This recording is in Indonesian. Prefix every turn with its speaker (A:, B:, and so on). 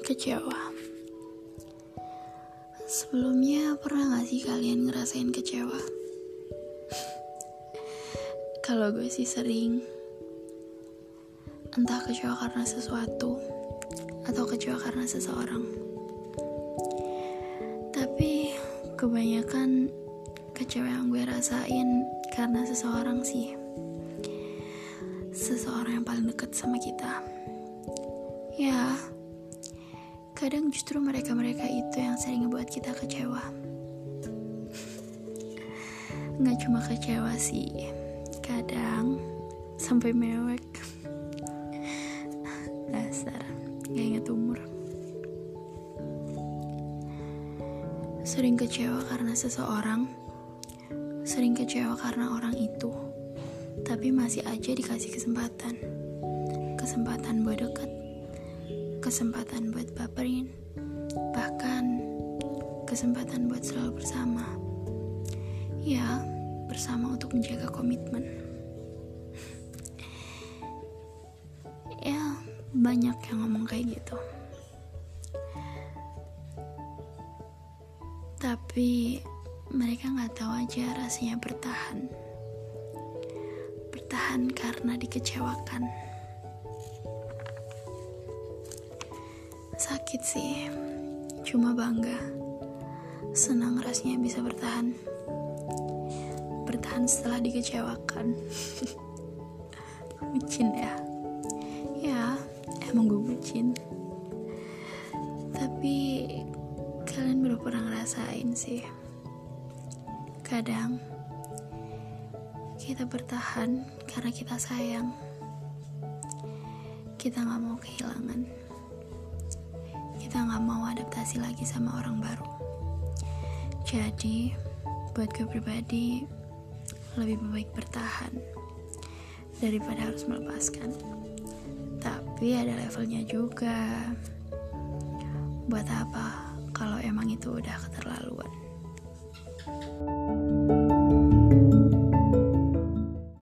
A: Kecewa. Sebelumnya pernah gak sih kalian ngerasain kecewa? Kalau gue sih sering. Entah kecewa karena sesuatu Atau kecewa karena seseorang. Tapi kebanyakan kecewa yang gue rasain karena seseorang sih. Seseorang yang paling dekat sama kita. Ya, kadang justru mereka-mereka itu yang sering ngebuat kita kecewa. Nggak cuma kecewa sih, kadang sampai mewek. Dasar, gak inget umur. Sering kecewa karena seseorang, sering kecewa karena orang itu, tapi masih aja dikasih kesempatan. Kesempatan buat deket, kesempatan buat baperin, bahkan kesempatan buat selalu bersama. Ya, bersama untuk menjaga komitmen. ya, banyak yang ngomong kayak gitu. Tapi mereka nggak tahu aja rasanya bertahan. Bertahan karena dikecewakan. Sakit sih, cuma bangga. Senang rasanya bisa bertahan. Bertahan setelah dikecewakan. bucin ya. Ya, emang gue bucin. Tapi kalian belum pernah ngerasain sih. Kadang kita bertahan karena kita sayang. Kita gak mau kehilangan kita nggak mau adaptasi lagi sama orang baru. Jadi, buat gue pribadi, lebih baik bertahan daripada harus melepaskan. Tapi ada levelnya juga. Buat apa kalau emang itu udah keterlaluan?